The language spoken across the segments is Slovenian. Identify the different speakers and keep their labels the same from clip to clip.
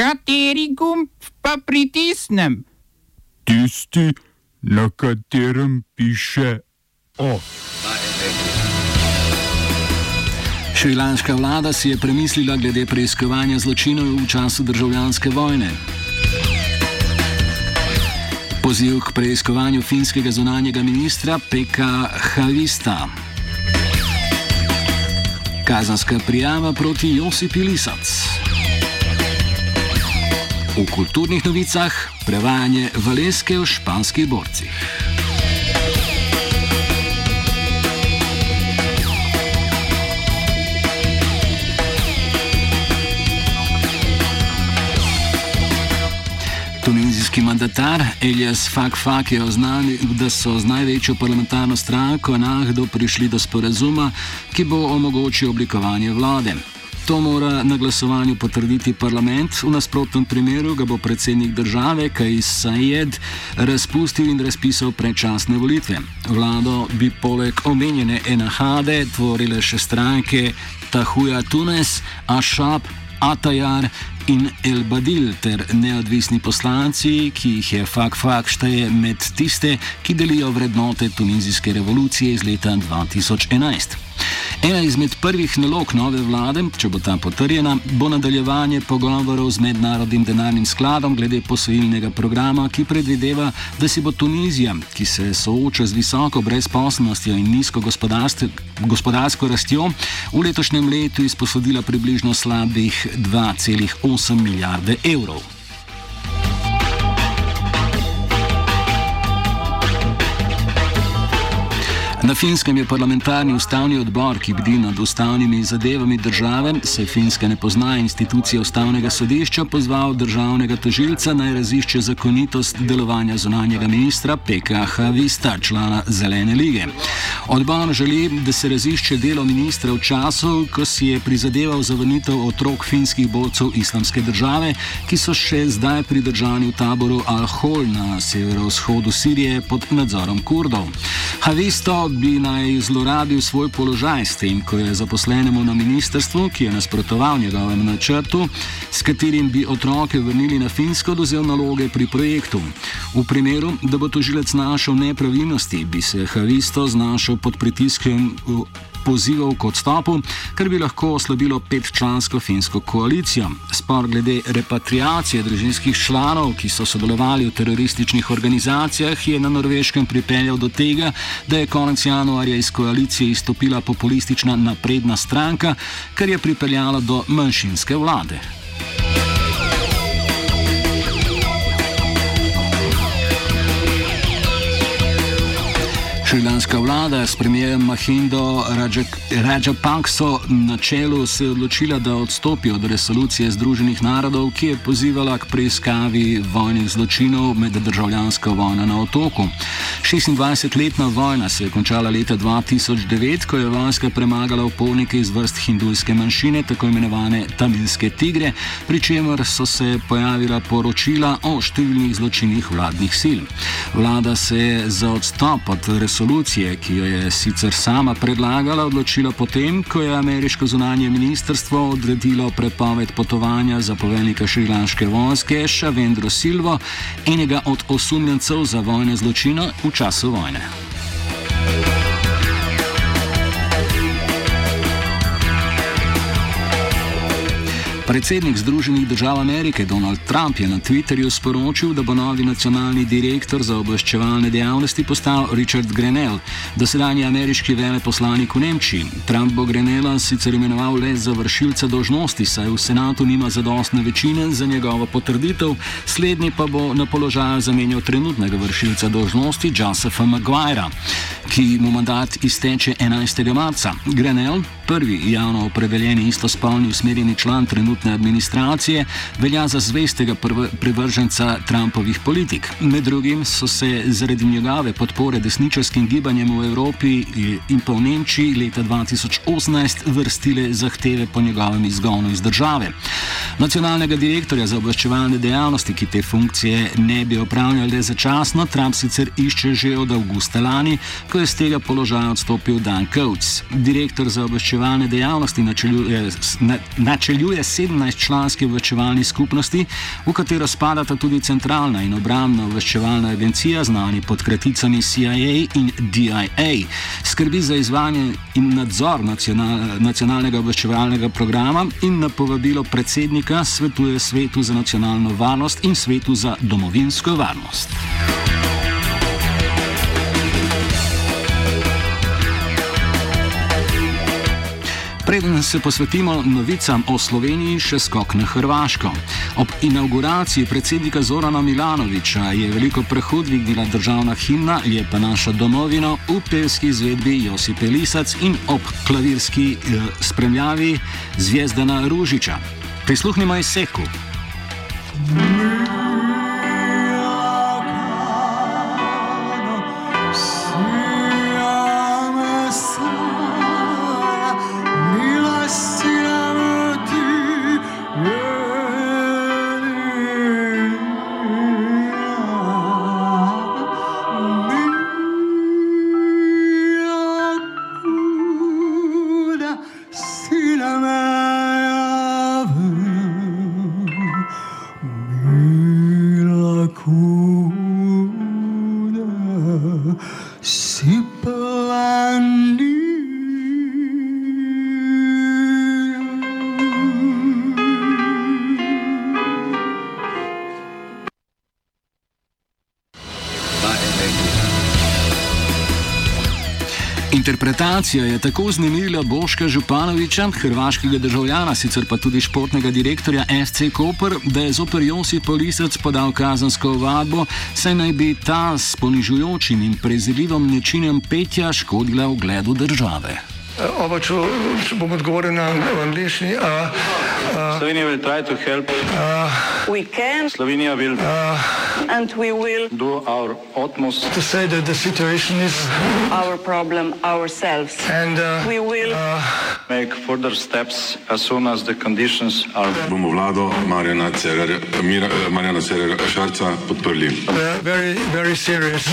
Speaker 1: Kateri gumb pa pritisnem?
Speaker 2: Tisti, na katerem piše O.
Speaker 3: Šrilanška vlada si je premislila glede preiskovanja zločinov v času državljanske vojne. Poziv k preiskovanju finskega zunanjega ministra Peka Havista. Kazanska prijava proti Josipi Lisac. V kulturnih novicah prevajanje Valeske v španskih borcih. Tunizijski mandatar Elias Fakfak je oznanil, da so z največjo parlamentarno stranko Nahdo prišli do sporazuma, ki bo omogočil oblikovanje vlade. To mora na glasovanju potrditi parlament, v nasprotnem primeru ga bo predsednik države Kajs Sajed razpustil in razpisal predčasne volitve. Vlado bi poleg omenjene Enahade tvorile še stranke Tahuja Tunes, Ašab, Atajar in El Badil ter neodvisni poslanci, ki jih je Fak-Fak šteje med tiste, ki delijo vrednote tunizijske revolucije iz leta 2011. Ena izmed prvih nalog nove vlade, če bo ta potrjena, bo nadaljevanje pogovorov z mednarodnim denarnim skladom glede posojilnega programa, ki predvideva, da si bo Tunizija, ki se sooča z visoko brezposobnostjo in nizko gospodarsko rastjo, v letošnjem letu izposodila približno slabih 2,8 milijarde evrov. Na finskem je parlamentarni ustavni odbor, ki bdi nad ustavnimi zadevami države, se finske ne pozna institucije ustavnega sodišča, pozval državnega tožilca naj razišče zakonitost delovanja zunanjega ministra PKH Vista, člana Zelene lige. Odbor želi, da se razišče delo ministra v času, ko si je prizadeval za vrnitev otrok finskih borcev islamske države, ki so še zdaj pridržani v taboru Al-Hol na severovzhodu Sirije pod nadzorom Kurdov. Havisto bi naj zlorabil svoj položaj s tem, ko je zaposlenemu na ministrstvu, ki je nasprotoval njegovemu načrtu, s katerim bi otroke vrnili na Finsko, dozel naloge pri projektu. V primeru, da bo tožilec našel nepravilnosti, bi se Havisto znašel pod pritiskom pozivov k odstopu, kar bi lahko oslabilo petčlansko finsko koalicijo. Spor glede repatriacije družinskih članov, ki so sodelovali v terorističnih organizacijah, je na norveškem pripeljal do tega, da je konec januarja iz koalicije izstopila populistična napredna stranka, kar je pripeljalo do manjšinske vlade. Šrilanska vlada s premijerjem Mahindo Rajapakso na čelu se je odločila, da odstopi od resolucije Združenih narodov, ki je pozivala k preiskavi vojnih zločinov med državljansko vojno na otoku. 26-letna vojna se je končala leta 2009, ko je vojska premagala upornike iz vrst hindujske manjšine, tako imenovane tamilske tigre, pri čemer so se pojavila poročila o številnih zločinih vladnih sil. Vlada se je za odstop od resolucije resolucije, ki jo je sicer sama predlagala, odločila potem, ko je ameriško zunanje ministrstvo odredilo prepoved potovanja za poveljnika šrilanške vojske Šavendro Silvo, enega od osumljencev za vojne zločine v času vojne. Predsednik Združenih držav Amerike Donald Trump je na Twitterju sporočil, da bo novi nacionalni direktor za obveščevalne dejavnosti postal Richard Grenell, dosedanji ameriški veleposlanik v Nemčiji. Trump bo Grenella sicer imenoval le za vršilca dožnosti, saj v senatu nima zadostne večine za njegovo potrditev, slednji pa bo na položaju zamenjal trenutnega vršilca dožnosti Josepha Maguirea, ki mu mandat izteče 11. marca. Grenell, prvi javno opredeljeni istospolni usmerjeni član trenutne administracije, velja za zvestega privrženca Trumpovih politik. Med drugim so se zaradi njegove podpore desničarskim gibanjem v Evropi in pa v Nemčiji leta 2018 vrstile zahteve po njegovem izgonu iz države. Nacionalnega direktorja za obveščevalne dejavnosti, ki te funkcije ne bi opravljali le začasno, Trump sicer išče že od avgusta lani, ko je z tega položaja odstopil Dan Coates. Direktor za obveščevalne obveščevalne dejavnosti načeljuje, načeljuje 17-članski obveščevalni skupnosti, v katero spadata tudi centralna in obramna obveščevalna agencija, znani pod kraticami CIA in DIA. Skrbi za izvajanje in nadzor nacional, nacionalnega obveščevalnega programa in na povabilo predsednika svetuje svetu za nacionalno varnost in svetu za domovinsko varnost. Preden se posvetimo novicam o Sloveniji, še skok na Hrvaško. Ob inauguraciji predsednika Zorana Milanoviča je veliko prehod dvignila državna himna, je pa naša domovina v pevski izvedbi Josipe Lisac in ob klavirski eh, spremljavi Zvezdana Ružiča. Prisluhnimo izseku. Interpretacija je tako znemirila Boška Županoviča, hrvaškega državljana, sicer pa tudi športnega direktorja SC Koper, da je zoper Josip Polisac podal kazansko vadbo, saj naj bi ta s ponižujočim in prezirljivom načinjem petja škodila ugledu države.
Speaker 4: Oba, če, če bom odgovoril na angliški.
Speaker 5: Slovenija will try to help.
Speaker 6: We can
Speaker 5: Slovenija will
Speaker 6: and we will
Speaker 5: do our utmost
Speaker 4: To say that the situation is
Speaker 6: our problem ourselves.
Speaker 4: and uh,
Speaker 6: We will
Speaker 5: make further steps as soon as the conditions are
Speaker 7: bomo vlado Marjana Cererja, Mira, Marjana Cererja Šarca podprli.
Speaker 4: uh, very, very serious.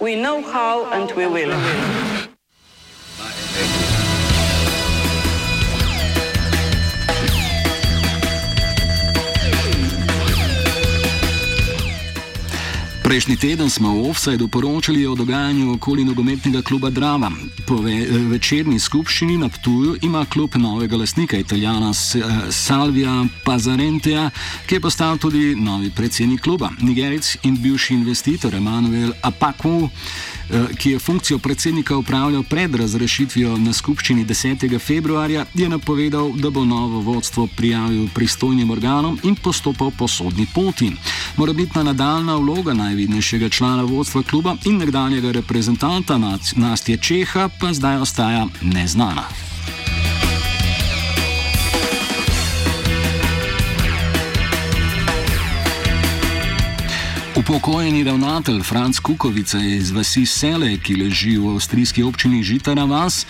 Speaker 6: we know how and we will.
Speaker 3: Prejšnji teden smo v Offsideu poročali o dogajanju okoli nogometnega kluba Drava. Po ve večerni skupščini na Ptuju ima klub novega lasnika, italijana Salvija Pazarenteja, ki je postal tudi novi predsednik kluba. Nigeric in bivši investitor Emanuel Apaku, eh, ki je funkcijo predsednika upravljal pred razrešitvijo na skupščini 10. februarja, je napovedal, da bo novo vodstvo prijavil pristojnim organom in postopal po sodni poti. Morebitna nadaljna vloga najvidnejšega člana vodstva kluba in nekdanjega reprezentanta Nastje Čeha pa zdaj ostaja neznana. Upokojeni ravnatelj Franz Kukovica iz vasi Sele, ki leži v avstrijski občini Žitana Vas,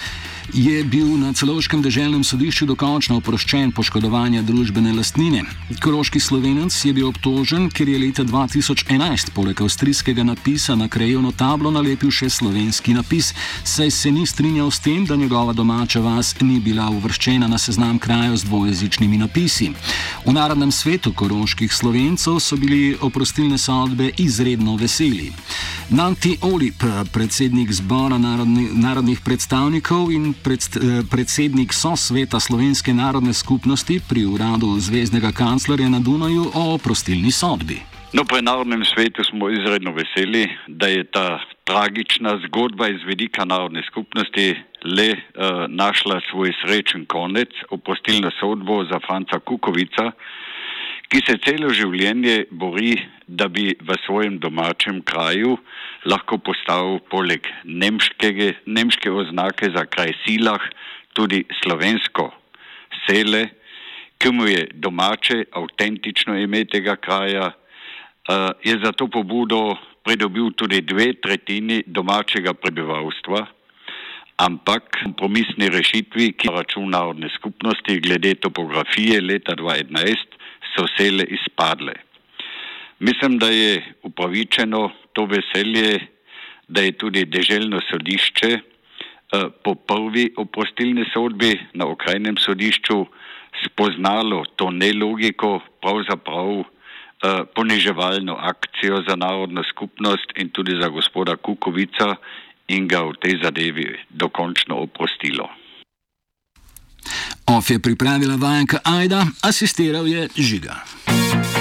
Speaker 3: je bil na celoškem državnem sodišču dokončno oproščen poškodovanja družbene lastnine. Koroški slovenec je bil obtožen, ker je leta 2011 poleg avstrijskega napisa na krajevno tablo nalepil še slovenski napis, saj se ni strinjal s tem, da njegova domača vas ni bila uvrščena na seznam krajev z dvojezičnimi napisi. V narodnem svetu koroških slovencev so bili oprostilne sodbe izredno veseli. Nanti Olip, predsednik zbora narodni, narodnih predstavnikov in predst, eh, predsednik sosveta Slovenske narodne skupnosti pri uradu zvezdnega kanclerja na Dunaju o oprostilni sodbi.
Speaker 8: No, pri narodnem svetu smo izredno veseli, da je ta tragična zgodba iz vedika narodne skupnosti le uh, našla svoj srečen konec, oprostilno sodbo za Franca Kukovica, ki se celo življenje bori, da bi v svojem domačem kraju lahko postavil poleg nemškege, nemške oznake za kraj silah tudi slovensko sele, ki mu je domače, avtentično ime tega kraja, je za to pobudo pridobil tudi dve tretjini domačega prebivalstva, ampak kompromisni rešitvi, ki računa narodne skupnosti glede topografije leta 2011, so sele izpadle. Mislim, da je upravičeno to veselje, da je tudi deželno sodišče po prvi oprostilni sodbi na okrajnem sodišču spoznalo to nelogiko, pravzaprav poniževalno akcijo za narodno skupnost in tudi za gospoda Kukovica in ga v tej zadevi dokončno oprostilo.
Speaker 3: OF je pripravila vajenka Aida, asistiral je Žiga.